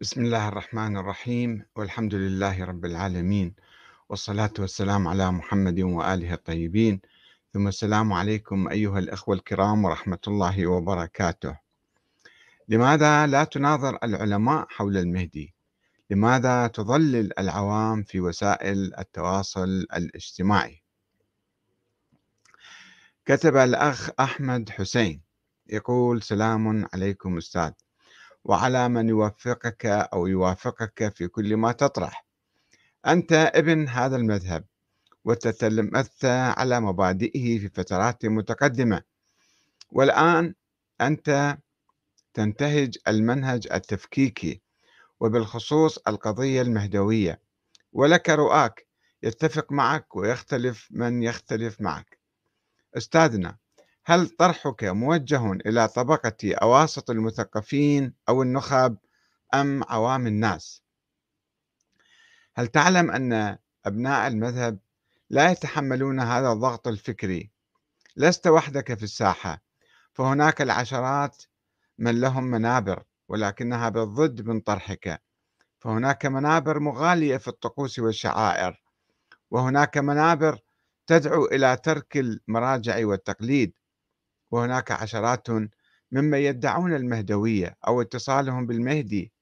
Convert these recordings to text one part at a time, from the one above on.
بسم الله الرحمن الرحيم والحمد لله رب العالمين والصلاة والسلام على محمد وآله الطيبين ثم السلام عليكم أيها الأخوة الكرام ورحمة الله وبركاته لماذا لا تناظر العلماء حول المهدي؟ لماذا تضلل العوام في وسائل التواصل الاجتماعي؟ كتب الأخ أحمد حسين يقول سلام عليكم أستاذ وعلى من يوفقك أو يوافقك في كل ما تطرح. أنت ابن هذا المذهب وتتلمذت على مبادئه في فترات متقدمة. والآن أنت تنتهج المنهج التفكيكي وبالخصوص القضية المهدوية. ولك رؤاك يتفق معك ويختلف من يختلف معك. أستاذنا هل طرحك موجه إلى طبقة أواسط المثقفين أو النخب أم عوام الناس؟ هل تعلم أن أبناء المذهب لا يتحملون هذا الضغط الفكري؟ لست وحدك في الساحة فهناك العشرات من لهم منابر ولكنها بالضد من طرحك فهناك منابر مغالية في الطقوس والشعائر وهناك منابر تدعو إلى ترك المراجع والتقليد وهناك عشرات ممن يدعون المهدوية أو اتصالهم بالمهدي.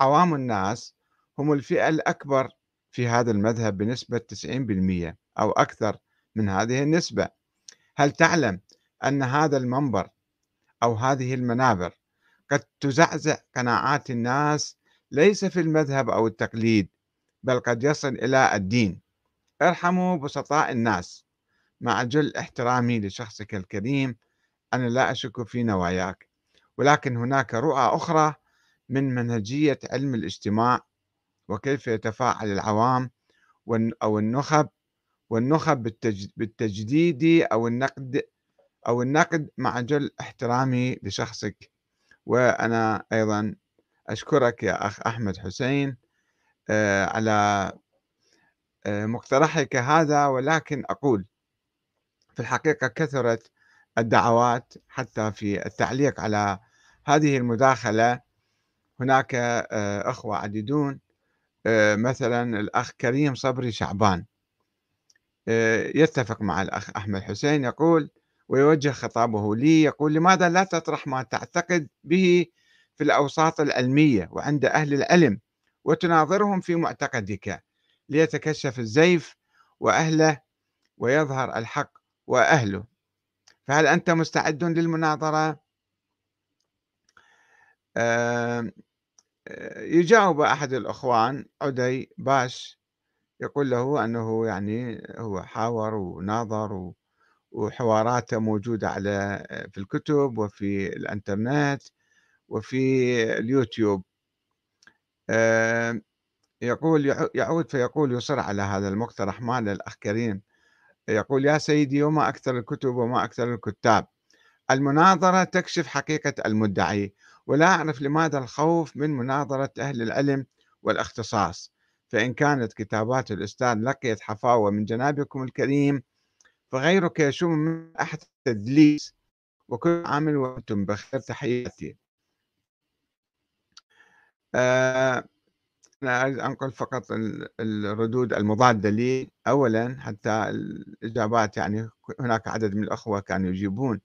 عوام الناس هم الفئة الأكبر في هذا المذهب بنسبة 90% أو أكثر من هذه النسبة. هل تعلم أن هذا المنبر أو هذه المنابر قد تزعزع قناعات الناس ليس في المذهب أو التقليد بل قد يصل إلى الدين؟ ارحموا بسطاء الناس. مع جل احترامي لشخصك الكريم أنا لا أشك في نواياك ولكن هناك رؤى أخرى من منهجية علم الاجتماع وكيف يتفاعل العوام أو النخب والنخب بالتجديد أو النقد أو النقد مع جل احترامي لشخصك. وأنا أيضا أشكرك يا أخ أحمد حسين آه، على آه، مقترحك هذا ولكن أقول في الحقيقة كثرت الدعوات حتى في التعليق على هذه المداخلة. هناك آه، أخوة عديدون آه، مثلا الأخ كريم صبري شعبان آه، يتفق مع الأخ أحمد حسين يقول ويوجه خطابه لي يقول لماذا لا تطرح ما تعتقد به في الأوساط العلمية وعند أهل العلم وتناظرهم في معتقدك ليتكشف الزيف وأهله ويظهر الحق وأهله فهل أنت مستعد للمناظرة؟ يجاوب أحد الأخوان عدي باش يقول له أنه يعني هو حاور وناظر وحواراته موجودة على في الكتب وفي الإنترنت وفي اليوتيوب يقول يعود فيقول يصر على هذا المقترح مال الأخ كريم يقول يا سيدي وما أكثر الكتب وما أكثر الكتاب. المناظرة تكشف حقيقة المدعي ولا أعرف لماذا الخوف من مناظرة أهل العلم والاختصاص. فإن كانت كتابات الأستاذ لقيت حفاوة من جنابكم الكريم فغيرك يشم من أحد التدليس وكل عام وأنتم بخير تحياتي. آه أنا أريد أنقل فقط الردود المضادة لي أولا حتى الإجابات يعني هناك عدد من الأخوة كانوا يجيبون.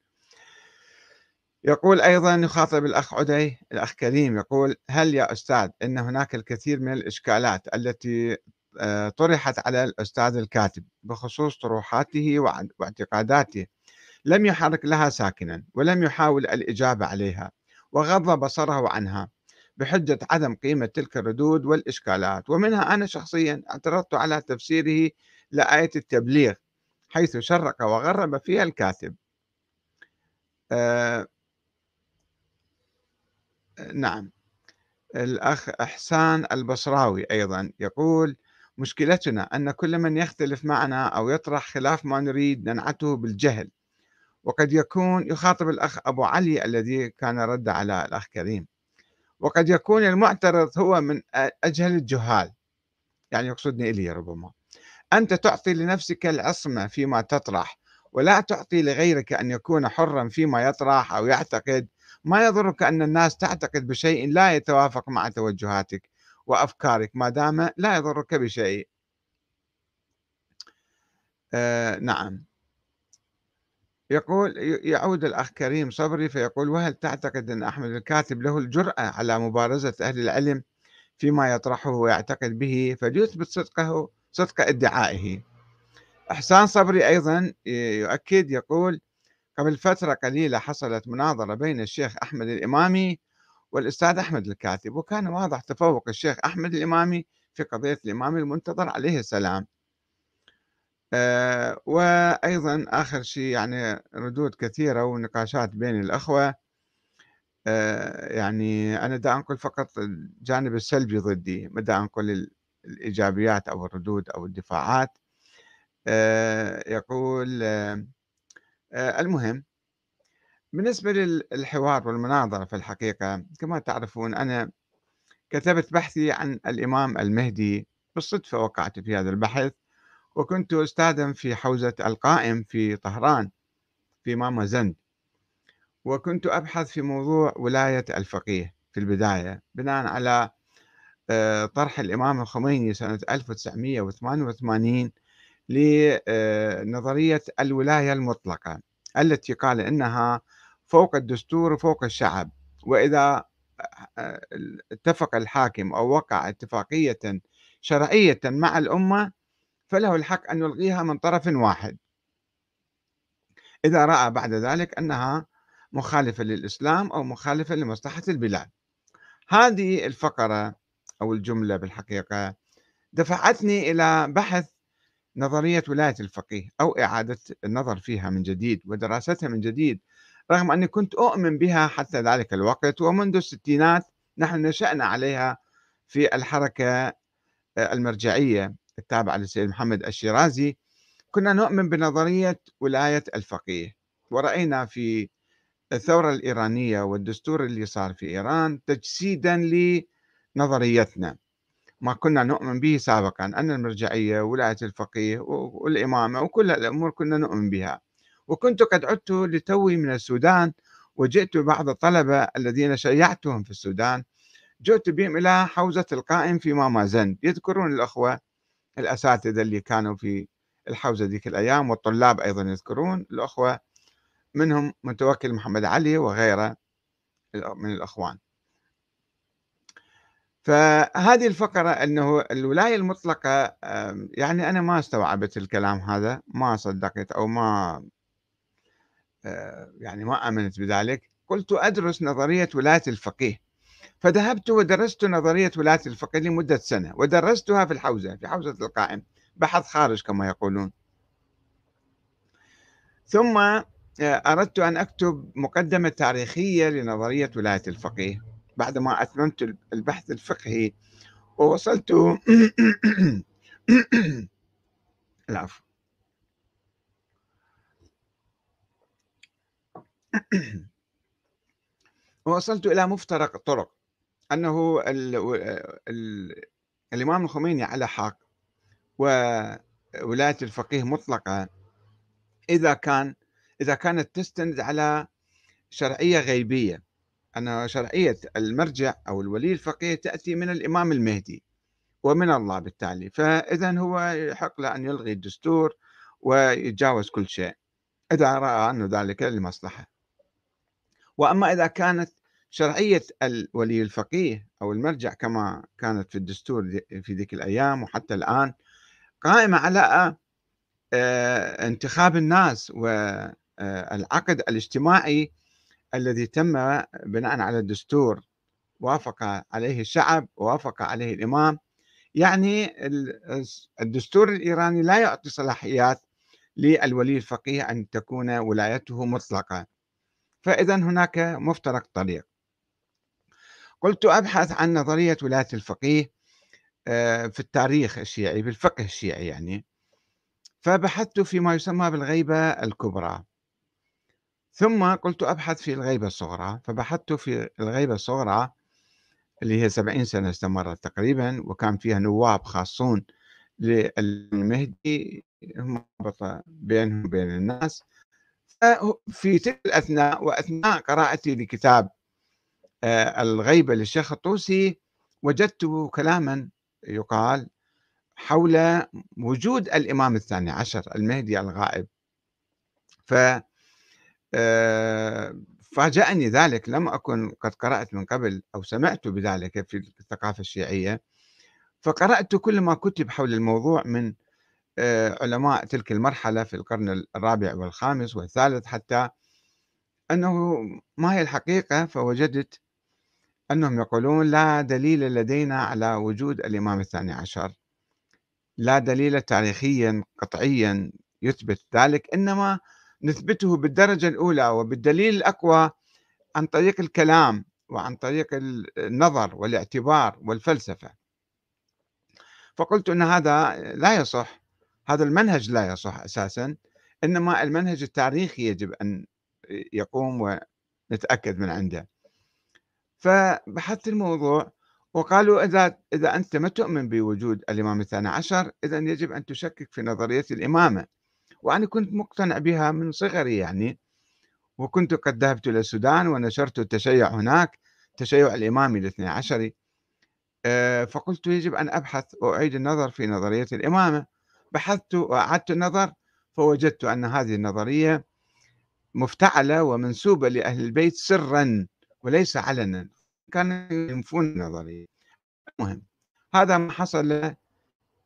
يقول أيضا يخاطب الأخ عدي الأخ كريم يقول هل يا أستاذ إن هناك الكثير من الإشكالات التي آه، طرحت على الأستاذ الكاتب بخصوص طروحاته واعتقاداته لم يحرك لها ساكنا ولم يحاول الإجابة عليها وغض بصره عنها بحجة عدم قيمة تلك الردود والإشكالات ومنها أنا شخصيا اعترضت على تفسيره لآية التبليغ حيث شرق وغرب فيها الكاتب. آه نعم. الأخ إحسان البصراوي أيضا يقول مشكلتنا أن كل من يختلف معنا أو يطرح خلاف ما نريد ننعته بالجهل وقد يكون يخاطب الأخ أبو علي الذي كان رد على الأخ كريم. وقد يكون المعترض هو من أجهل الجهال. يعني يقصدني إلي ربما. أنت تعطي لنفسك العصمة فيما تطرح ولا تعطي لغيرك أن يكون حرا فيما يطرح أو يعتقد. ما يضرك أن الناس تعتقد بشيء لا يتوافق مع توجهاتك وأفكارك ما دام لا يضرك بشيء. آه نعم. يقول يعود الأخ كريم صبري فيقول وهل تعتقد أن أحمد الكاتب له الجرأة على مبارزة أهل العلم فيما يطرحه ويعتقد به فليثبت صدقه صدق ادعائه؟ إحسان صبري أيضا يؤكد يقول قبل فترة قليلة حصلت مناظرة بين الشيخ أحمد الإمامي والأستاذ أحمد الكاتب وكان واضح تفوق الشيخ أحمد الإمامي في قضية الإمام المنتظر عليه السلام. آه، وأيضا آخر شيء يعني ردود كثيرة ونقاشات بين الأخوة. آه، يعني أنا دا أنقل فقط الجانب السلبي ضدي ما دا أنقل الإيجابيات أو الردود أو الدفاعات. آه، يقول المهم بالنسبة للحوار والمناظرة في الحقيقة كما تعرفون أنا كتبت بحثي عن الإمام المهدي بالصدفة وقعت في هذا البحث. وكنت أستاذا في حوزة القائم في طهران في ماما زند. وكنت أبحث في موضوع ولاية الفقيه في البداية بناء على آه، طرح الإمام الخميني سنة 1988 لنظرية الولاية المطلقة التي قال إنها فوق الدستور وفوق الشعب. وإذا آه، اتفق الحاكم أو وقع اتفاقية شرعية مع الأمة فله الحق أن يلغيها من طرف واحد. إذا رأى بعد ذلك أنها مخالفة للإسلام أو مخالفة لمصلحة البلاد. هذه الفقرة أو الجملة بالحقيقة دفعتني إلى بحث نظرية ولاية الفقيه أو إعادة النظر فيها من جديد ودراستها من جديد رغم أني كنت أؤمن بها حتى ذلك الوقت ومنذ الستينات نحن نشأنا عليها في الحركة المرجعية. التابعة للسيد محمد الشيرازي كنا نؤمن بنظرية ولاية الفقيه. ورأينا في الثورة الإيرانية والدستور اللي صار في إيران تجسيدا لنظريتنا. ما كنا نؤمن به سابقا أن المرجعية ولاية الفقيه والإمامة وكل الأمور كنا نؤمن بها. وكنت قد عدت لتوي من السودان وجئت بعض الطلبة الذين شيعتهم في السودان. جئت بهم إلى حوزة القائم في ماما زند يذكرون الأخوة الأساتذة اللي كانوا في الحوزة ذيك الأيام والطلاب أيضا يذكرون الأخوة منهم متوكل محمد علي وغيره من الأخوان. فهذه الفقرة أنه الولاية المطلقة يعني أنا ما استوعبت الكلام هذا ما صدقت أو ما آه، يعني ما آمنت بذلك. قلت أدرس نظرية ولاية الفقيه. فذهبت ودرست نظرية ولاية الفقيه لمدة سنة ودرستها في الحوزة في حوزة القائم بحث خارج كما يقولون. ثم آه، أردت أن أكتب مقدمة تاريخية لنظرية ولاية الفقيه. بعدما أتممت البحث الفقهي ووصلت العفو. ووصلت إلى مفترق طرق. أنه ال ال الإمام الخميني على حق وولاية الفقيه مطلقة. إذا كان إذا كانت تستند على شرعية غيبية أن شرعية المرجع أو الولي الفقيه تأتي من الإمام المهدي ومن الله بالتالي فإذا هو يحق له أن يلغي الدستور ويتجاوز كل شيء إذا رأى أن ذلك لمصلحة. وأما إذا كانت شرعية الولي الفقيه أو المرجع كما كانت في الدستور في ذيك الأيام وحتى الآن قائمة على آه، انتخاب الناس والعقد الاجتماعي الذي تم بناء على الدستور. وافق عليه الشعب ووافق عليه الإمام. يعني الدستور الإيراني لا يعطي صلاحيات للولي الفقيه أن تكون ولايته مطلقة. فإذا هناك مفترق طريق قلت أبحث عن نظرية ولاية الفقيه آه، في التاريخ الشيعي في الفقه الشيعي يعني. فبحثت فيما يسمى بالغيبة الكبرى. ثم قلت أبحث في الغيبة الصغرى. فبحثت في الغيبة الصغرى اللي هي سبعين سنة استمرت تقريبا وكان فيها نواب خاصون للمهدي هم بينهم وبين الناس. في تلك الأثناء وأثناء قراءتي لكتاب الغيبة للشيخ الطوسي وجدت كلاما يقال حول وجود الإمام الثاني عشر المهدي الغائب. ف آه، فاجأني ذلك. لم أكن قد قرأت من قبل أو سمعت بذلك في الثقافة الشيعية. فقرأت كل ما كتب حول الموضوع من آه، علماء تلك المرحلة في القرن الرابع والخامس والثالث حتى أنه ما هي الحقيقة فوجدت أنهم يقولون لا دليل لدينا على وجود الإمام الثاني عشر. لا دليل تاريخيا قطعيا يثبت ذلك إنما نثبته بالدرجة الأولى وبالدليل الأقوى عن طريق الكلام وعن طريق النظر والاعتبار والفلسفة. فقلت أن هذا لا يصح هذا المنهج لا يصح أساسا إنما المنهج التاريخي يجب أن يقوم ونتأكد من عنده. فبحثت الموضوع وقالوا إذا إذا أنت ما تؤمن بوجود الإمام الثاني عشر إذا يجب أن تشكك في نظرية الإمامة. وأنا كنت مقتنع بها من صغري يعني. وكنت قد ذهبت إلى السودان ونشرت التشيع هناك تشيع الإمامي الاثني عشري. آه، فقلت يجب أن أبحث وأعيد النظر في نظرية الإمامة. بحثت وأعدت النظر فوجدت أن هذه النظرية مفتعلة ومنسوبة لأهل البيت سرا. وليس علنا كانوا ينفون النظرية المهم هذا ما حصل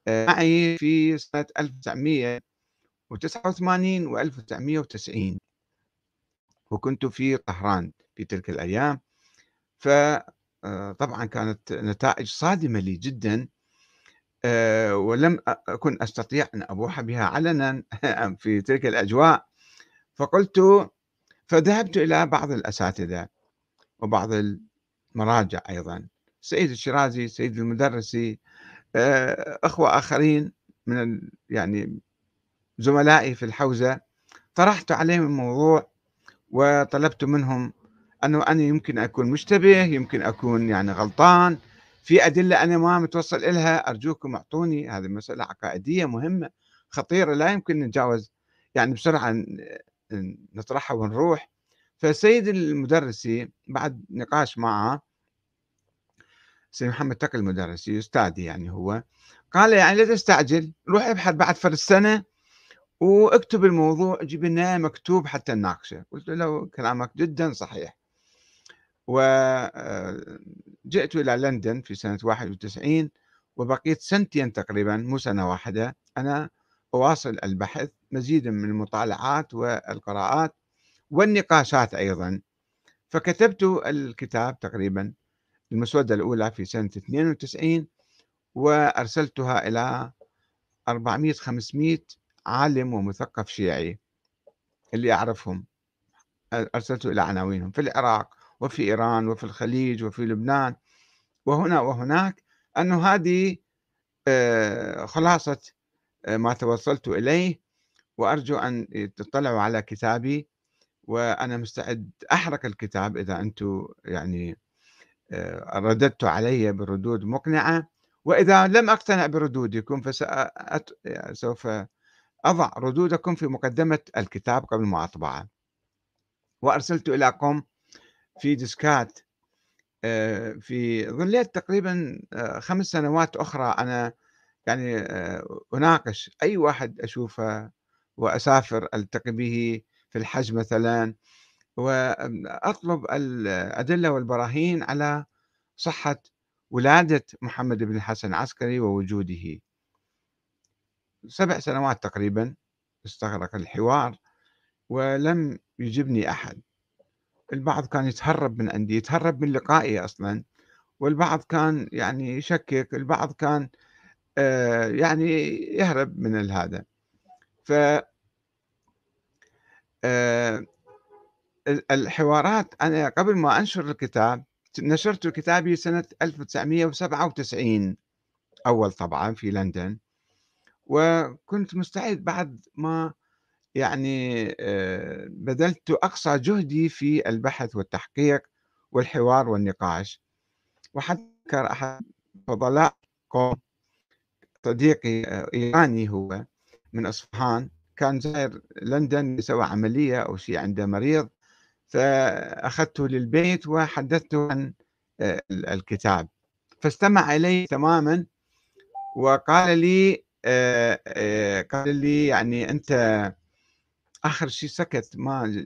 آه، معي في سنة 1989 و 1990 وكنت في طهران في تلك الأيام. فطبعا آه، كانت نتائج صادمة لي جدا آه، ولم أكن أستطيع أن أبوح بها علنا في تلك الأجواء. فقلت فذهبت إلى بعض الأساتذة. وبعض المراجع أيضا. سيد الشيرازي سيد المدرسي آه، أخوة آخرين من يعني زملائي في الحوزة. طرحت عليهم الموضوع وطلبت منهم أنه أنا يمكن أكون مشتبه يمكن أكون يعني غلطان. في أدلة أنا ما متوصل إلها أرجوكم أعطوني هذه مسألة عقائدية مهمة خطيرة لا يمكن نتجاوز. يعني بسرعة نطرحها ونروح. فالسيد المدرسي بعد نقاش معه سيد محمد تقي المدرسي أستاذي يعني هو قال يعني لا تستعجل روح ابحث بعد فرد سنة واكتب الموضوع جيب لنا مكتوب حتى نناقشه قلت له كلامك جدا صحيح. وجئت آه، إلى لندن في سنة 91 وبقيت سنتين تقريبا مو سنة واحدة أنا أواصل البحث مزيدا من المطالعات والقراءات. والنقاشات أيضا. فكتبت الكتاب تقريبا المسودة الأولى في سنة 92 وأرسلتها إلى 400 500 عالم ومثقف شيعي اللي أعرفهم. أرسلت إلى عناوينهم في العراق وفي إيران وفي الخليج وفي لبنان وهنا وهناك أن هذه آه، خلاصة آه، ما توصلت إليه وأرجو أن تطلعوا على كتابي وأنا مستعد أحرق الكتاب إذا أنتم يعني آه، رددت علي بردود مقنعة. وإذا لم أقتنع بردودكم فسوف أضع ردودكم في مقدمة الكتاب قبل ما أطبعه وأرسلت إلى قوم في ديسكات آه، في ظليت تقريبا آه، خمس سنوات أخرى أنا يعني أناقش أي واحد أشوفه وأسافر ألتقي به في الحج مثلا وأطلب الأدلة والبراهين على صحة ولادة محمد بن الحسن العسكري ووجوده. سبع سنوات تقريبا استغرق الحوار ولم يجبني أحد. البعض كان يتهرب من عندي يتهرب من لقائي أصلا والبعض كان يعني يشكك البعض كان آه يعني يهرب من هذا. ف آه الحوارات أنا قبل ما أنشر الكتاب نشرت كتابي سنة 1997 أول طبعا في لندن. وكنت مستعد بعد ما يعني آه، بذلت أقصى جهدي في البحث والتحقيق والحوار والنقاش. وحتى أحد فضلاء صديقي آه، إيراني هو من أصفهان. كان زاير لندن يسوي عملية أو شيء عنده مريض فأخذته للبيت وحدثته عن آه، الكتاب. فاستمع إلي تماما وقال لي آه، آه، قال لي يعني أنت آخر شيء سكت ما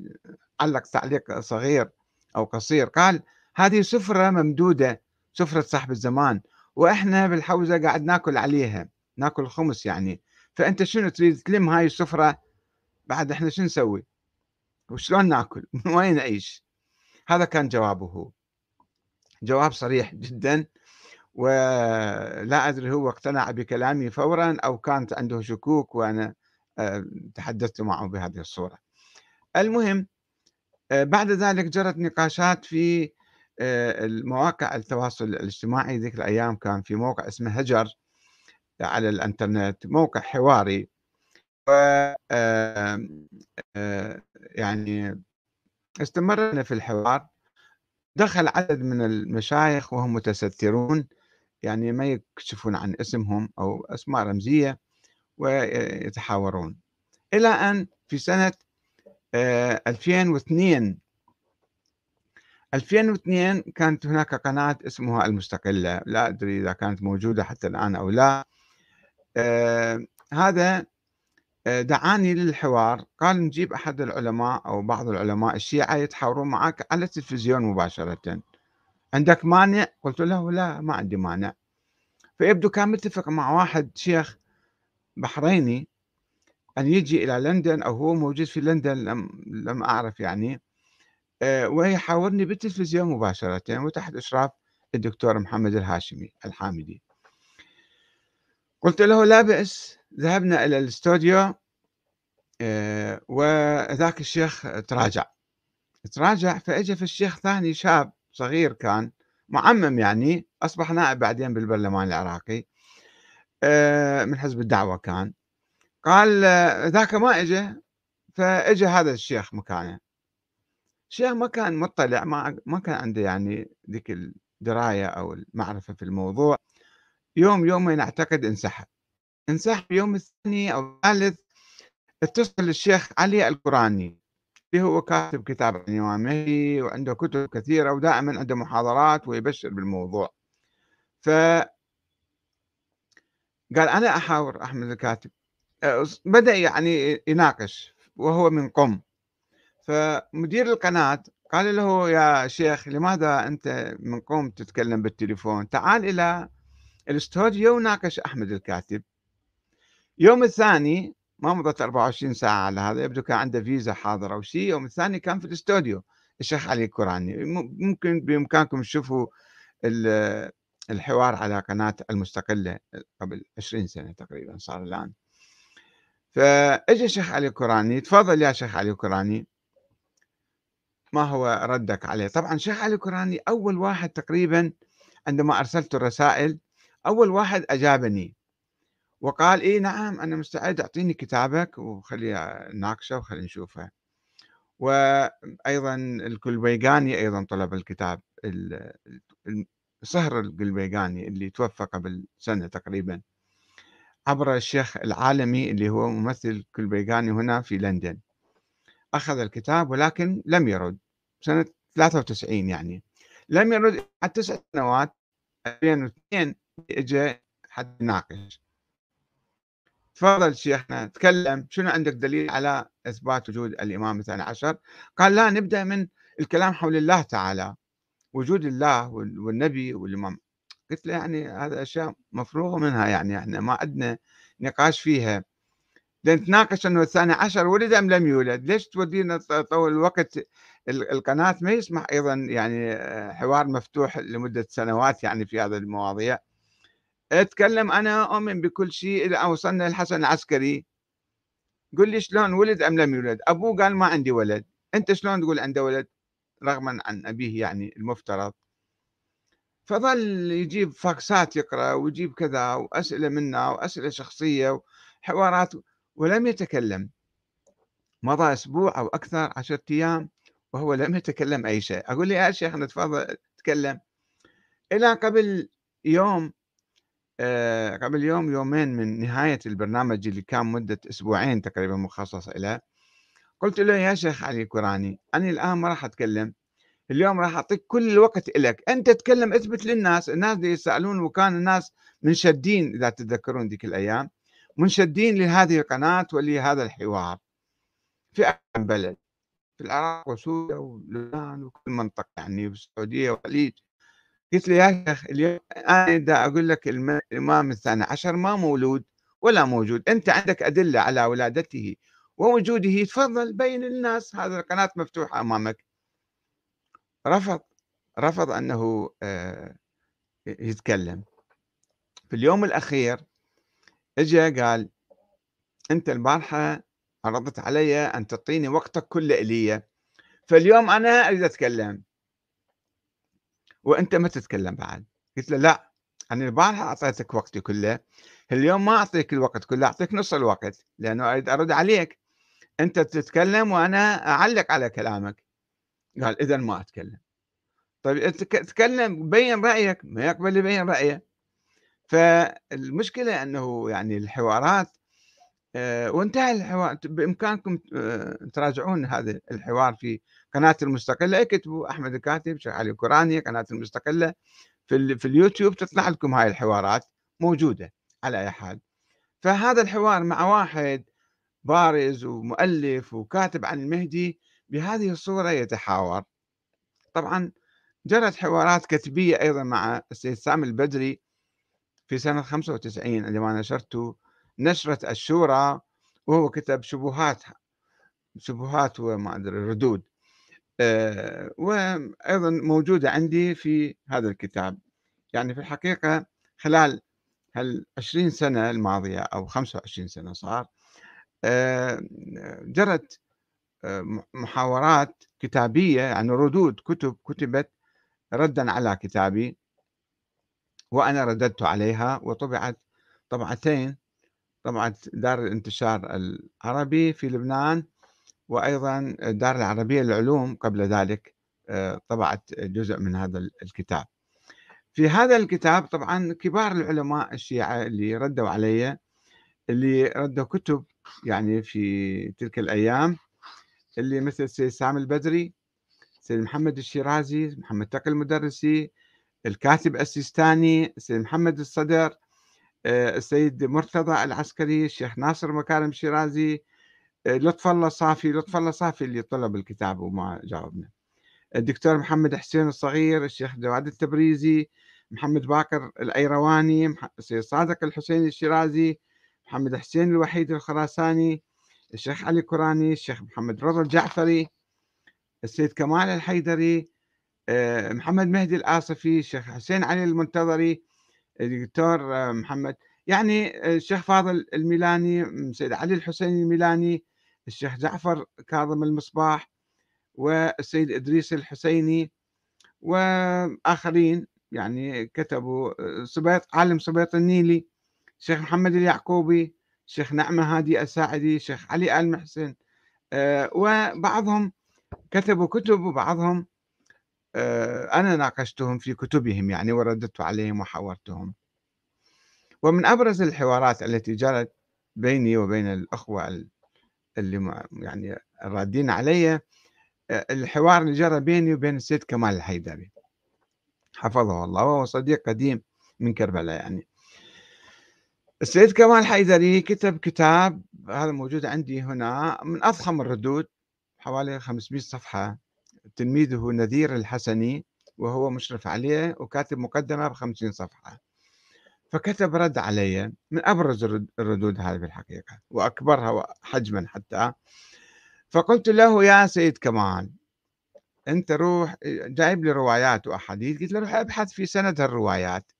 علق تعليق صغير أو قصير. قال هذه سفرة ممدودة سفرة صاحب الزمان وإحنا بالحوزة قاعد ناكل عليها ناكل خمس يعني. فأنت شنو تريد تلم هاي السفرة؟ بعد إحنا شو نسوي؟ وشلون ناكل؟ من وين نعيش؟ هذا كان جوابه. جواب صريح جدا ولا أدري هو اقتنع بكلامي فورا أو كانت عنده شكوك وأنا آه، تحدثت معه بهذه الصورة. المهم آه، بعد ذلك جرت نقاشات في آه، المواقع التواصل الاجتماعي. ذيك الأيام كان في موقع اسمه هجر. على الإنترنت موقع حواري. و يعني استمرنا في الحوار. دخل عدد من المشايخ وهم متسترون يعني ما يكشفون عن اسمهم أو أسماء رمزية ويتحاورون. إلى أن في سنة 2002 2002 كانت هناك قناة اسمها المستقلة. لا أدري إذا كانت موجودة حتى الآن أو لا. هذا آه، دعاني للحوار. قال نجيب أحد العلماء أو بعض العلماء الشيعة يتحاورون معك على التلفزيون مباشرة. عندك مانع؟ قلت له لا ما عندي مانع. فيبدو كان متفق مع واحد شيخ بحريني أن يجي إلى لندن أو هو موجود في لندن لم, لم أعرف يعني آه، ويحاورني بالتلفزيون مباشرة وتحت إشراف الدكتور محمد الهاشمي الحامدي. قلت له لا بأس ذهبنا إلى الاستوديو آه، وذاك الشيخ تراجع. تراجع فاجى في الشيخ ثاني شاب صغير كان معمم يعني أصبح نائب بعدين بالبرلمان العراقي آه، من حزب الدعوة كان. قال ذاك ما اجى فاجى هذا الشيخ مكانه. الشيخ ما كان مطلع ما ما كان عنده يعني ذيك الدراية أو المعرفة في الموضوع. يوم يومين أعتقد انسحب. انسحب يوم الثاني أو الثالث اتصل الشيخ علي القرآني اللي هو كاتب كتاب عن الإمام مهدي وعنده كتب كثيرة ودائما عنده محاضرات ويبشر بالموضوع. ف قال أنا أحاور أحمد الكاتب. بدأ يعني يناقش وهو من قم. فمدير القناة قال له يا شيخ لماذا أنت من قم تتكلم بالتليفون؟ تعال إلى الاستوديو وناقش أحمد الكاتب. يوم الثاني ما مضت 24 ساعة على هذا يبدو كان عنده فيزا حاضر أو شيء. يوم الثاني كان في الاستوديو. الشيخ علي الكوراني. ممكن بإمكانكم تشوفوا الحوار على قناة المستقلة قبل 20 سنة تقريبا صار الآن. فاجى الشيخ علي الكوراني. تفضل يا شيخ علي الكوراني. ما هو ردك عليه؟ طبعا شيخ علي الكوراني أول واحد تقريبا عندما أرسلت الرسائل أول واحد أجابني وقال إيه نعم أنا مستعد أعطيني كتابك وخلي ناقشه وخلي نشوفه. وأيضا الكلبيقاني أيضا طلب الكتاب صهر القلبيقاني اللي توفى قبل سنة تقريبا عبر الشيخ العالمي اللي هو ممثل كلبيقاني هنا في لندن. أخذ الكتاب ولكن لم يرد سنة 93 يعني. لم يرد حتى تسع سنوات 2002 اجى حد يناقش. تفضل شيخنا تكلم شنو عندك دليل على إثبات وجود الإمام الثاني عشر؟ قال لا نبدأ من الكلام حول الله تعالى. وجود الله والنبي والإمام. قلت له يعني هذا أشياء مفروغ منها يعني إحنا ما عندنا نقاش فيها. نتناقش إنه الثاني عشر ولد أم لم يولد. ليش تودينا طول الوقت القناة؟ ما يسمح أيضا يعني آه، حوار مفتوح لمدة سنوات يعني في هذه المواضيع. اتكلم أنا اؤمن بكل شيء اذا وصلنا الحسن العسكري. قل لي شلون ولد أم لم يولد؟ أبوه قال ما عندي ولد. أنت شلون تقول عنده ولد؟ رغما عن أبيه يعني المفترض. فظل يجيب فاكسات يقرأ ويجيب كذا وأسئلة منا وأسئلة شخصية وحوارات ولم يتكلم. مضى أسبوع أو أكثر عشرة أيام وهو لم يتكلم أي شيء. أقول لي يا شيخ تفضل تكلم. إلى قبل يوم قبل يوم يومين من نهاية البرنامج اللي كان مدة أسبوعين تقريبا مخصص له قلت له يا شيخ علي كوراني أنا الآن ما راح أتكلم اليوم راح أعطيك كل الوقت لك أنت تتكلم اثبت للناس الناس دي يسألون وكان الناس منشدين إذا تتذكرون ذيك الأيام منشدين لهذه القناة ولهذا الحوار. في بلد في العراق وسوريا ولبنان وكل منطقة يعني في السعودية والخليج. قلت له يا شيخ اليوم أنا إذا أقول لك الإمام الثاني عشر ما مولود ولا موجود أنت عندك أدلة على ولادته ووجوده تفضل بين الناس هذا القناة مفتوحة أمامك. رفض رفض أنه آه، يتكلم. في اليوم الأخير اجى قال أنت البارحة عرضت علي أن تعطيني وقتك كله إلي. فاليوم أنا أريد أتكلم. وأنت ما تتكلم بعد. قلت له لا أنا البارحة أعطيتك وقتي كله اليوم ما أعطيك الوقت كله أعطيك نص الوقت لأنه أريد أرد عليك. أنت تتكلم وأنا أعلق على كلامك. قال إذا ما أتكلم. طيب تكلم بين رأيك ما يقبل يبين رأيه. فالمشكلة أنه يعني الحوارات آه، وانتهى الحوار. بإمكانكم آه، تراجعون هذا الحوار في قناة المستقلة. اكتبوا أحمد الكاتب شيخ علي القراني قناة المستقلة. في, في اليوتيوب تطلع لكم هاي الحوارات موجودة على أي حال. فهذا الحوار مع واحد بارز ومؤلف وكاتب عن المهدي بهذه الصورة يتحاور. طبعا جرت حوارات كتبية أيضا مع السيد سامي البدري في سنة 95 عندما نشرت نشرة الشورى وهو كتب شبهات شبهات وما أدري ردود. آه، وأيضا موجودة عندي في هذا الكتاب. يعني في الحقيقة خلال هال 20 سنة الماضية أو 25 سنة صار آه، جرت آه، محاورات كتابية يعني ردود كتب كتبت ردا على كتابي وأنا رددت عليها وطبعت طبعتين طبعت دار الانتشار العربي في لبنان وأيضا الدار العربية للعلوم قبل ذلك آه، طبعت جزء من هذا الكتاب. في هذا الكتاب طبعا كبار العلماء الشيعة اللي ردوا علي اللي ردوا كتب يعني في تلك الأيام اللي مثل سيد سامي البدري سيد محمد الشيرازي محمد تقي المدرسي الكاتب السيستاني سيد محمد الصدر آه، السيد مرتضى العسكري الشيخ ناصر مكارم الشيرازي لطف الله صافي لطف الله صافي اللي طلب الكتاب وما جاوبنا. الدكتور محمد حسين الصغير الشيخ جواد التبريزي محمد باكر الأيرواني السيد صادق الحسيني الشيرازي محمد حسين الوحيد الخراساني الشيخ علي كوراني الشيخ محمد رضا الجعفري السيد كمال الحيدري آه، محمد مهدي الآصفي الشيخ حسين علي المنتظري الدكتور آه، محمد يعني آه، الشيخ فاضل الميلاني السيد علي الحسيني الميلاني الشيخ جعفر كاظم المصباح والسيد إدريس الحسيني وآخرين يعني كتبوا سبيط عالم سبيط النيلي الشيخ محمد اليعقوبي الشيخ نعمة هادي الساعدي الشيخ علي آل محسن وبعضهم كتبوا كتب وبعضهم آه، أنا ناقشتهم في كتبهم يعني ورددت عليهم وحاورتهم. ومن أبرز الحوارات التي جرت بيني وبين الأخوة اللي يعني الرادين علي آه، الحوار اللي جرى بيني وبين السيد كمال الحيدري. حفظه الله وهو صديق قديم من كربلاء يعني. السيد كمال الحيدري كتب كتاب هذا موجود عندي هنا من أضخم الردود حوالي 500 صفحة. تلميذه نذير الحسني وهو مشرف عليه وكاتب مقدمة بخمسين صفحة. فكتب رد علي من أبرز الردود هذه في الحقيقة وأكبرها حجما حتى. فقلت له يا سيد كمال أنت روح جايب لي روايات وأحاديث. قلت له روح أبحث في سند الروايات.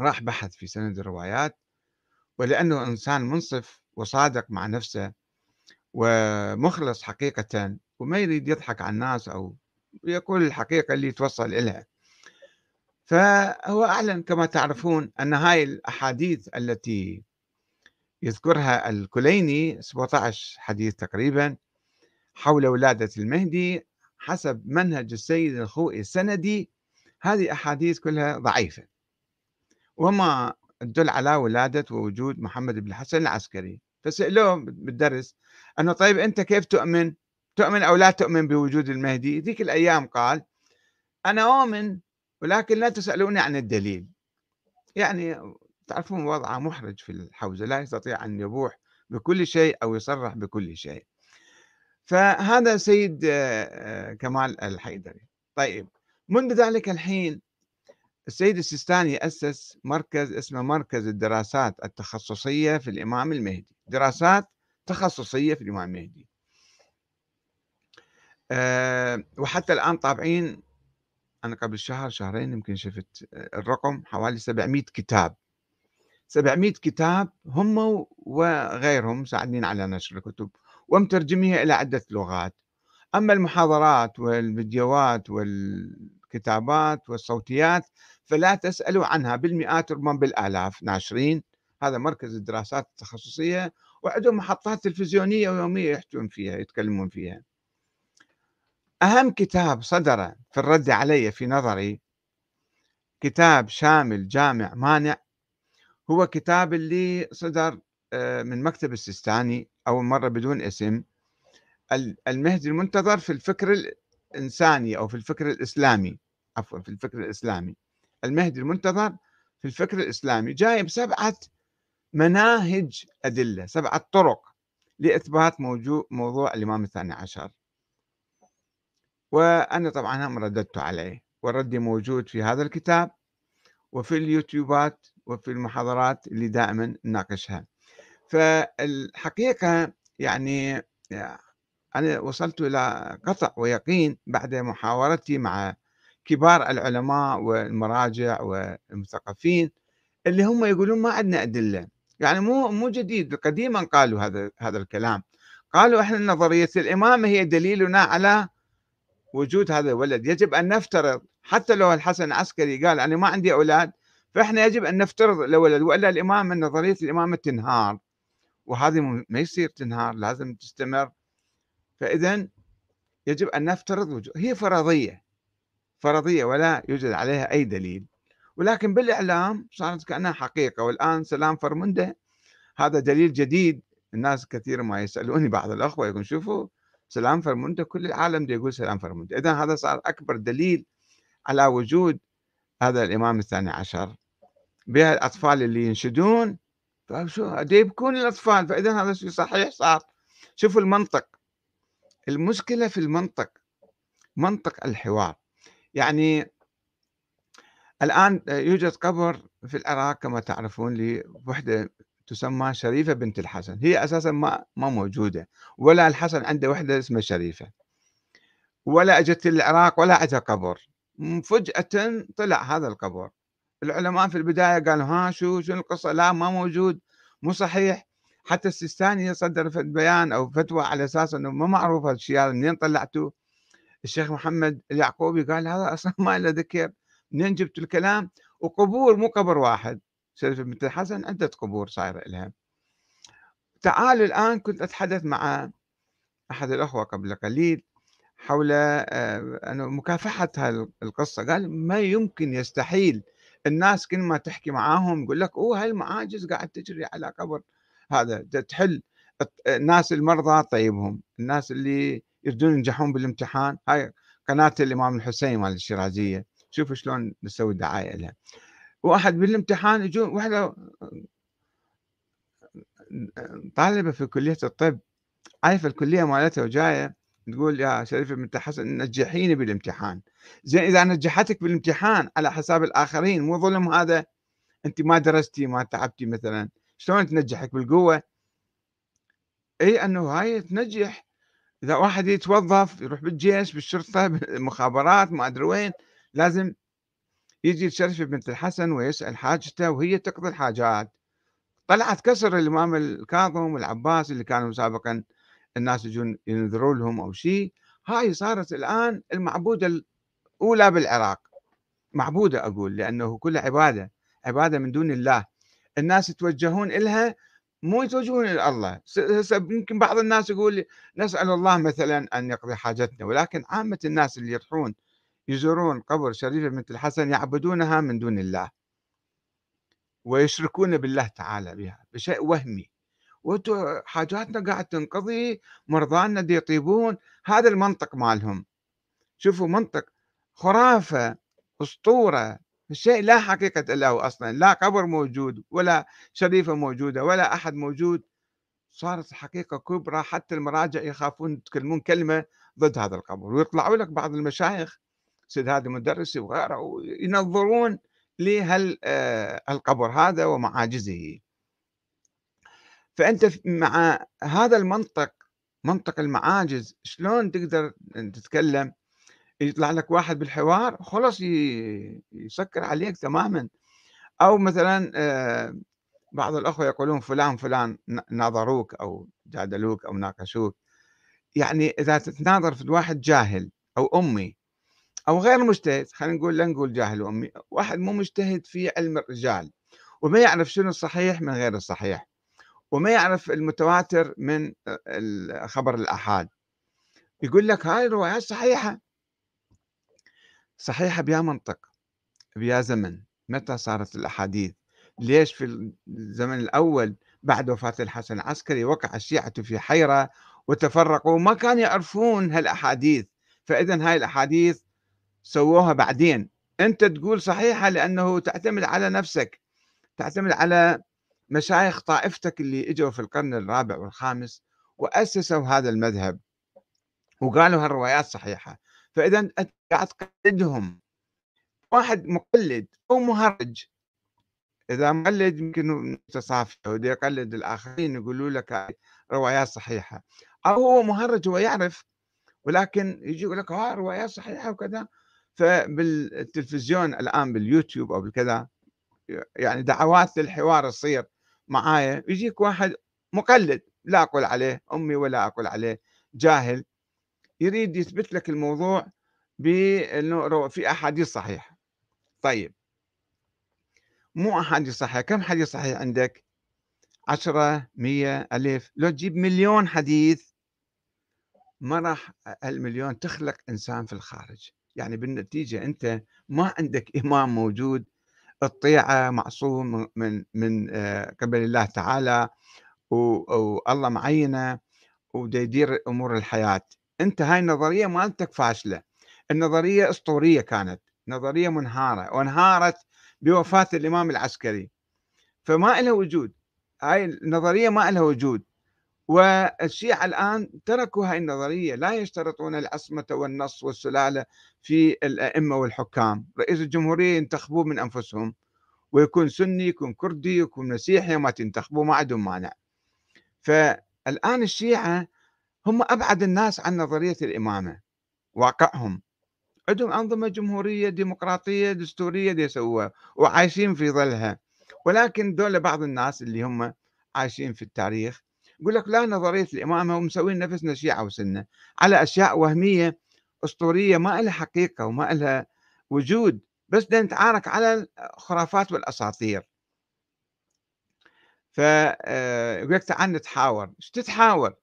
راح بحث في سند الروايات ولأنه إنسان منصف وصادق مع نفسه ومخلص حقيقة وما يريد يضحك على الناس أو يقول الحقيقة اللي توصل إليها فهو أعلن كما تعرفون أن هاي الأحاديث التي يذكرها الكليني 17 حديث تقريبا حول ولادة المهدي حسب منهج السيد الخوئي السندي هذه أحاديث كلها ضعيفة. وما تدل على ولادة ووجود محمد بن الحسن العسكري. فسألوه بالدرس أنه طيب أنت كيف تؤمن؟ تؤمن أو لا تؤمن بوجود المهدي؟ ذيك الأيام قال أنا أؤمن ولكن لا تسألوني عن الدليل. يعني تعرفون وضعه محرج في الحوزة لا يستطيع أن يبوح بكل شيء أو يصرح بكل شيء. فهذا سيد آه، كمال الحيدري. طيب منذ ذلك الحين السيد السيستاني أسس مركز اسمه مركز الدراسات التخصصية في الإمام المهدي. دراسات تخصصية في الإمام المهدي. أه وحتى الآن طابعين أنا قبل شهر شهرين يمكن شفت الرقم حوالي 700 كتاب. 700 كتاب هم وغيرهم مساعدين على نشر الكتب ومترجميها إلى عدة لغات. أما المحاضرات والفيديوهات والكتابات والصوتيات فلا تسألوا عنها بالمئات ربما بالآلاف ناشرين. هذا مركز الدراسات التخصصية وعندهم محطات تلفزيونية ويومية يحجون فيها يتكلمون فيها. أهم كتاب صدر في الرد علي في نظري كتاب شامل جامع مانع هو كتاب اللي صدر آه، من مكتب السيستاني أول مرة بدون اسم المهدي المنتظر في الفكر الإنساني أو في الفكر الإسلامي عفوا في الفكر الإسلامي. المهدي المنتظر في الفكر الإسلامي جايب سبعة مناهج أدلة سبعة طرق لإثبات موضوع, موضوع الإمام الثاني عشر. وأنا طبعا هم رددت عليه وردي موجود في هذا الكتاب وفي اليوتيوبات وفي المحاضرات اللي دائما نناقشها. فالحقيقة يعني أنا وصلت إلى قطع ويقين بعد محاورتي مع كبار العلماء والمراجع والمثقفين اللي هم يقولون ما عندنا أدلة. يعني مو مو جديد قديما قالوا هذا هذا الكلام. قالوا إحنا نظرية الإمامة هي دليلنا على وجود هذا الولد. يجب أن نفترض حتى لو الحسن العسكري قال أنا ما عندي أولاد فإحنا يجب أن نفترض الولد وإلا الإمامة نظرية الإمامة تنهار. وهذه ما يصير تنهار لازم تستمر. فإذا يجب أن نفترض وجود هي فرضية. فرضية ولا يوجد عليها أي دليل. ولكن بالإعلام صارت كأنها حقيقة والآن سلام فرمندة هذا دليل جديد. الناس كثير ما يسألوني بعض الأخوة يقول شوفوا سلام فرموندا كل العالم دي يقول سلام فرموندا إذا هذا صار أكبر دليل على وجود هذا الإمام الثاني عشر بها الأطفال اللي ينشدون. طيب شو؟ يبكون الأطفال. فإذا هذا شيء صحيح صار؟ شوفوا المنطق. المشكلة في المنطق. منطق الحوار. يعني الآن يوجد قبر في العراق كما تعرفون لوحدة تسمى شريفة بنت الحسن. هي أساسا ما ما موجودة ولا الحسن عنده وحدة اسمها شريفة. ولا أجت العراق ولا أجت قبر. فجأة طلع هذا القبر. العلماء في البداية قالوا ها شو شو القصة؟ لا ما موجود مو صحيح. حتى السيستاني صدر بيان أو فتوى على أساس أنه ما معروف هالشيء منين طلعتوه؟ الشيخ محمد اليعقوبي قال هذا أصلا ما له ذكر. منين جبت الكلام؟ وقبور مو قبر واحد. شريف بنت الحسن عدة قبور صايرة لها تعالوا الآن كنت أتحدث مع أحد الأخوة قبل قليل حول آه، مكافحة القصة. قال ما يمكن يستحيل. الناس كل ما تحكي معاهم يقول لك أوه هالمعاجز قاعد تجري على قبر. هذا تحل. الناس المرضى طيبهم. الناس اللي يريدون ينجحون بالامتحان. هاي قناة الإمام الحسين مال الشيرازية. شوفوا شلون نسوي دعاية لها واحد بالامتحان يجون واحدة طالبة في كلية الطب عارفة الكلية مالتها وجاية تقول يا شريفة بنت حسن نجحيني بالامتحان. زين إذا نجحتك بالامتحان على حساب الآخرين مو ظلم هذا؟ أنت ما درستي ما تعبتي مثلا. شلون تنجحك بالقوة؟ أي أنه هاي تنجح. إذا واحد يتوظف يروح بالجيش بالشرطة بالمخابرات ما أدري وين لازم يجي الشرف بنت الحسن ويسأل حاجته وهي تقضي الحاجات. طلعت كسر الإمام الكاظم والعباس اللي كانوا سابقا الناس يجون ينذروا لهم أو شيء. هاي صارت الآن المعبودة الأولى بالعراق. معبودة أقول لأنه كلها عبادة عبادة من دون الله. الناس يتوجهون إلها مو يتوجهون إلى الله. يمكن بعض الناس يقول نسأل الله مثلا أن يقضي حاجتنا. ولكن عامة الناس اللي يروحون يزورون قبر شريفة بنت الحسن يعبدونها من دون الله. ويشركون بالله تعالى بها بشيء وهمي. وأنتم حاجاتنا قاعد تنقضي مرضانا دي يطيبون هذا المنطق مالهم. شوفوا منطق خرافة أسطورة الشيء لا حقيقة له أصلا. لا قبر موجود ولا شريفة موجودة ولا أحد موجود. صارت حقيقة كبرى حتى المراجع يخافون يتكلمون كلمة ضد هذا القبر ويطلعوا لك بعض المشايخ سيد هذا المدرس وغيره ينظرون لهالقبر هذا ومعاجزه. فأنت مع هذا المنطق منطق المعاجز شلون تقدر تتكلم؟ يطلع لك واحد بالحوار خلص يسكر عليك تماما. أو مثلا آه، بعض الأخوة يقولون فلان فلان ناظروك أو جادلوك أو ناقشوك. يعني إذا تتناظر في واحد جاهل أو أمي أو غير مجتهد خلينا نقول لا نقول جاهل وأمي واحد مو مجتهد في علم الرجال وما يعرف شنو الصحيح من غير الصحيح وما يعرف المتواتر من خبر الآحاد. يقول لك هاي الروايات صحيحة. صحيحة بيا منطق بيا زمن. متى صارت الأحاديث؟ ليش في الزمن الأول بعد وفاة الحسن العسكري وقع الشيعة في حيرة وتفرقوا؟ ما كانوا يعرفون هالأحاديث. فإذا هاي الأحاديث سووها بعدين. أنت تقول صحيحة لأنه تعتمد على نفسك تعتمد على مشايخ طائفتك اللي إجوا في القرن الرابع والخامس وأسسوا هذا المذهب وقالوا هالروايات صحيحة. فإذا أنت قاعد تقلدهم. واحد مقلد أو مهرج إذا مقلد يمكن ودي يقلد الآخرين يقولوا لك روايات صحيحة. أو هو مهرج هو يعرف ولكن يجي يقول لك ها روايات صحيحة وكذا. فبالتلفزيون الآن باليوتيوب أو بالكذا يعني دعوات للحوار تصير معايا. يجيك واحد مقلد لا أقول عليه أمي ولا أقول عليه جاهل يريد يثبت لك الموضوع بأنه في أحاديث صحيحة. طيب. مو أحاديث صحيحة كم حديث صحيح عندك؟ عشرة مية ألف. لو تجيب مليون حديث ما راح المليون تخلق إنسان في الخارج. يعني بالنتيجة أنت ما عندك إمام موجود الطيعة معصوم من من آه، قبل الله تعالى والله معينة ويدير أمور الحياة. أنت هاي النظرية مالتك فاشلة. النظرية أسطورية كانت نظرية منهارة وانهارت بوفاة الإمام العسكري. فما لها وجود. هاي النظرية ما لها وجود. والشيعة الآن تركوا هاي النظرية لا يشترطون العصمة والنص والسلالة في الأئمة والحكام. رئيس الجمهورية ينتخبوه من أنفسهم ويكون سني يكون كردي يكون مسيحي ما تنتخبوه ما عندهم مانع. فالآن الشيعة هم أبعد الناس عن نظرية الإمامة واقعهم. عندهم أنظمة جمهورية ديمقراطية دستورية دي يسووها وعايشين في ظلها. ولكن دول بعض الناس اللي هم عايشين في التاريخ يقول لك لا نظرية الامامه ومسوين نفسنا شيعة وسنة على أشياء وهمية أسطورية ما لها حقيقة وما لها وجود بس نتعارك على الخرافات والأساطير. ف آه، يقول لك تعال نتحاور. إيش تتحاور؟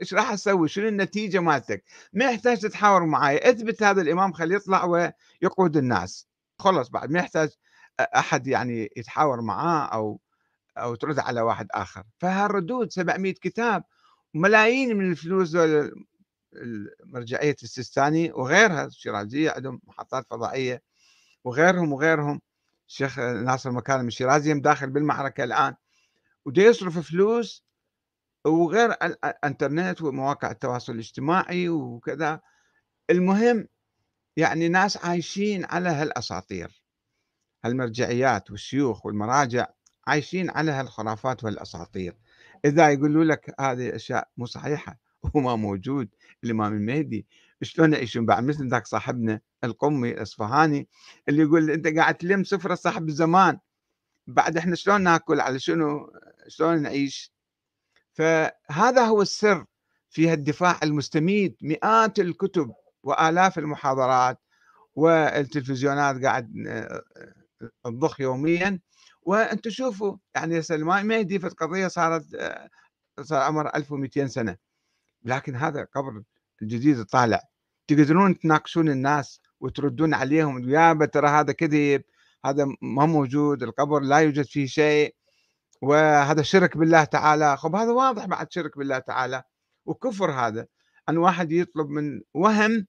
إيش راح تسوي؟ شنو النتيجة مالتك؟ ما يحتاج تتحاور معي اثبت هذا الإمام خليه يطلع ويقود الناس. خلص بعد ما يحتاج أحد يعني يتحاور معاه أو أو ترد على واحد آخر. فهالردود 700 كتاب وملايين من الفلوس مرجعيه السيستاني وغيرها الشيرازية عندهم محطات فضائية وغيرهم وغيرهم. الشيخ ناصر مكارم الشيرازي داخل بالمعركة الآن وده يصرف فلوس وغير الإنترنت ومواقع التواصل الاجتماعي وكذا. المهم يعني ناس عايشين على هالأساطير هالمرجعيات والشيوخ والمراجع. عايشين على هالخرافات والأساطير. إذا يقولوا لك هذه الاشياء مو صحيحة وما موجود الإمام المهدي شلون يعيشون؟ بعد مثل ذاك صاحبنا القمي الإصفهاني اللي يقول أنت قاعد تلم سفره صاحب الزمان. بعد إحنا شلون ناكل؟ على شنو؟ شلون نعيش؟ فهذا هو السر في الدفاع المستميت. مئات الكتب وآلاف المحاضرات والتلفزيونات قاعد تضخ يوميا. وأنتم شوفوا يعني سلمان مهدي في القضية صارت صار عمر 1200 سنة. لكن هذا قبر الجديد طالع. تقدرون تناقشون الناس وتردون عليهم يا ترى هذا كذب هذا ما موجود القبر لا يوجد فيه شيء وهذا شرك بالله تعالى. خب هذا واضح بعد شرك بالله تعالى. وكفر هذا أن واحد يطلب من وهم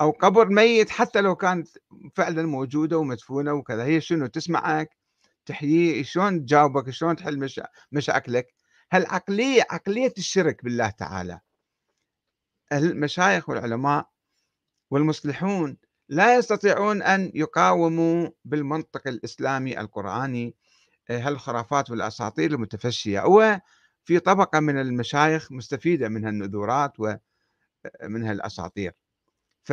أو قبر ميت حتى لو كانت فعلا موجودة ومدفونة وكذا. هي شنو؟ تسمعك؟ تحييه شلون تجاوبك؟ شلون تحل مشاكلك؟ هالعقلية عقلية الشرك بالله تعالى. المشايخ والعلماء والمصلحون لا يستطيعون أن يقاوموا بالمنطق الإسلامي القرآني آه، هالخرافات والأساطير المتفشية. وفي طبقة من المشايخ مستفيدة من هالنذورات ومن هالأساطير. ف...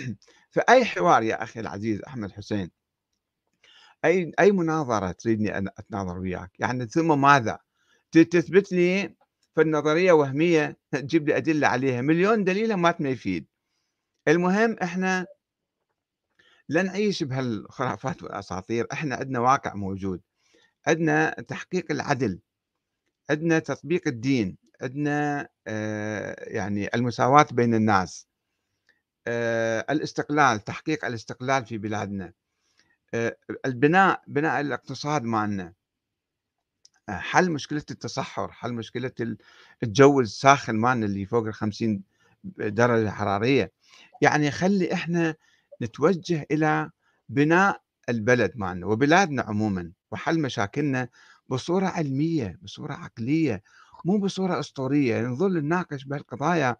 فأي حوار يا أخي العزيز أحمد حسين. أي أي مناظرة تريدني أن أتناظر وياك؟ يعني ثم ماذا؟ تثبت لي فالنظرية وهمية تجيب لي أدلة عليها. مليون دليل ما يفيد المهم إحنا لا نعيش بهالخرافات والأساطير. إحنا عندنا واقع موجود. عندنا تحقيق العدل. عندنا تطبيق الدين. عندنا آه، يعني المساواة بين الناس. آه، الاستقلال تحقيق الاستقلال في بلادنا. البناء بناء الاقتصاد مالنا. حل مشكلة التصحر حل مشكلة الجو الساخن مالنا اللي فوق ال 50 درجة حرارية. يعني خلي إحنا نتوجه إلى بناء البلد مالنا وبلادنا عموما وحل مشاكلنا بصورة علمية بصورة عقلية مو بصورة أسطورية. نظل نناقش بهالقضايا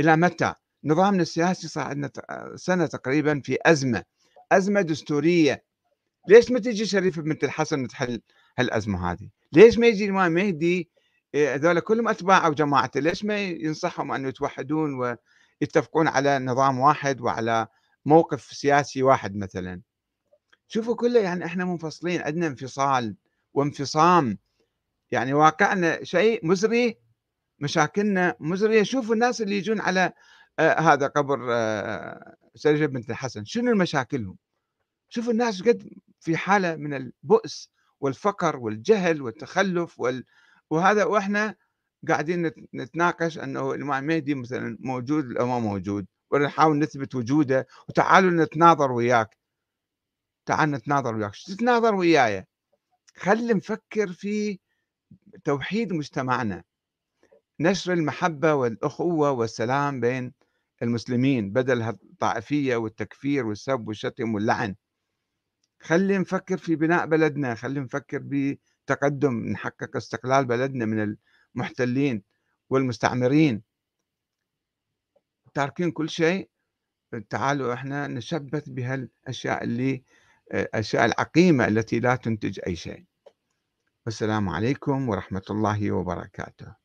إلى متى؟ نظامنا السياسي صار عندنا سنة تقريبا في أزمة. أزمة دستورية. ليش ما تجي شريف بنت الحسن تحل هالأزمة هذه؟ ليش ما يجي الإمام مهدي إيه، هذول كلهم أتباعه وجماعته ليش ما ينصحهم أن يتوحدون ويتفقون على نظام واحد وعلى موقف سياسي واحد مثلا؟ شوفوا كله يعني إحنا منفصلين عندنا انفصال وانفصام. يعني واقعنا شيء مزري مشاكلنا مزرية. شوفوا الناس اللي يجون على آه هذا قبر آه سرجة بنت الحسن شنو مشاكلهم شوفوا الناس قد في حالة من البؤس والفقر والجهل والتخلف وال... وهذا وإحنا قاعدين نتناقش إنه الإمام المهدي مثلا موجود أو ما موجود ونحاول نثبت وجوده وتعالوا نتناظر وياك. تعال نتناظر وياك. تتناظر وياي؟ خلي نفكر في توحيد مجتمعنا. نشر المحبة والأخوة والسلام بين المسلمين بدل الطائفية والتكفير والسب والشتم واللعن. خلي نفكر في بناء بلدنا خلي نفكر بتقدم نحقق استقلال بلدنا من المحتلين والمستعمرين. تاركين كل شيء. تعالوا إحنا نشبث بهالأشياء اللي الأشياء العقيمة التي لا تنتج أي شيء. والسلام عليكم ورحمة الله وبركاته.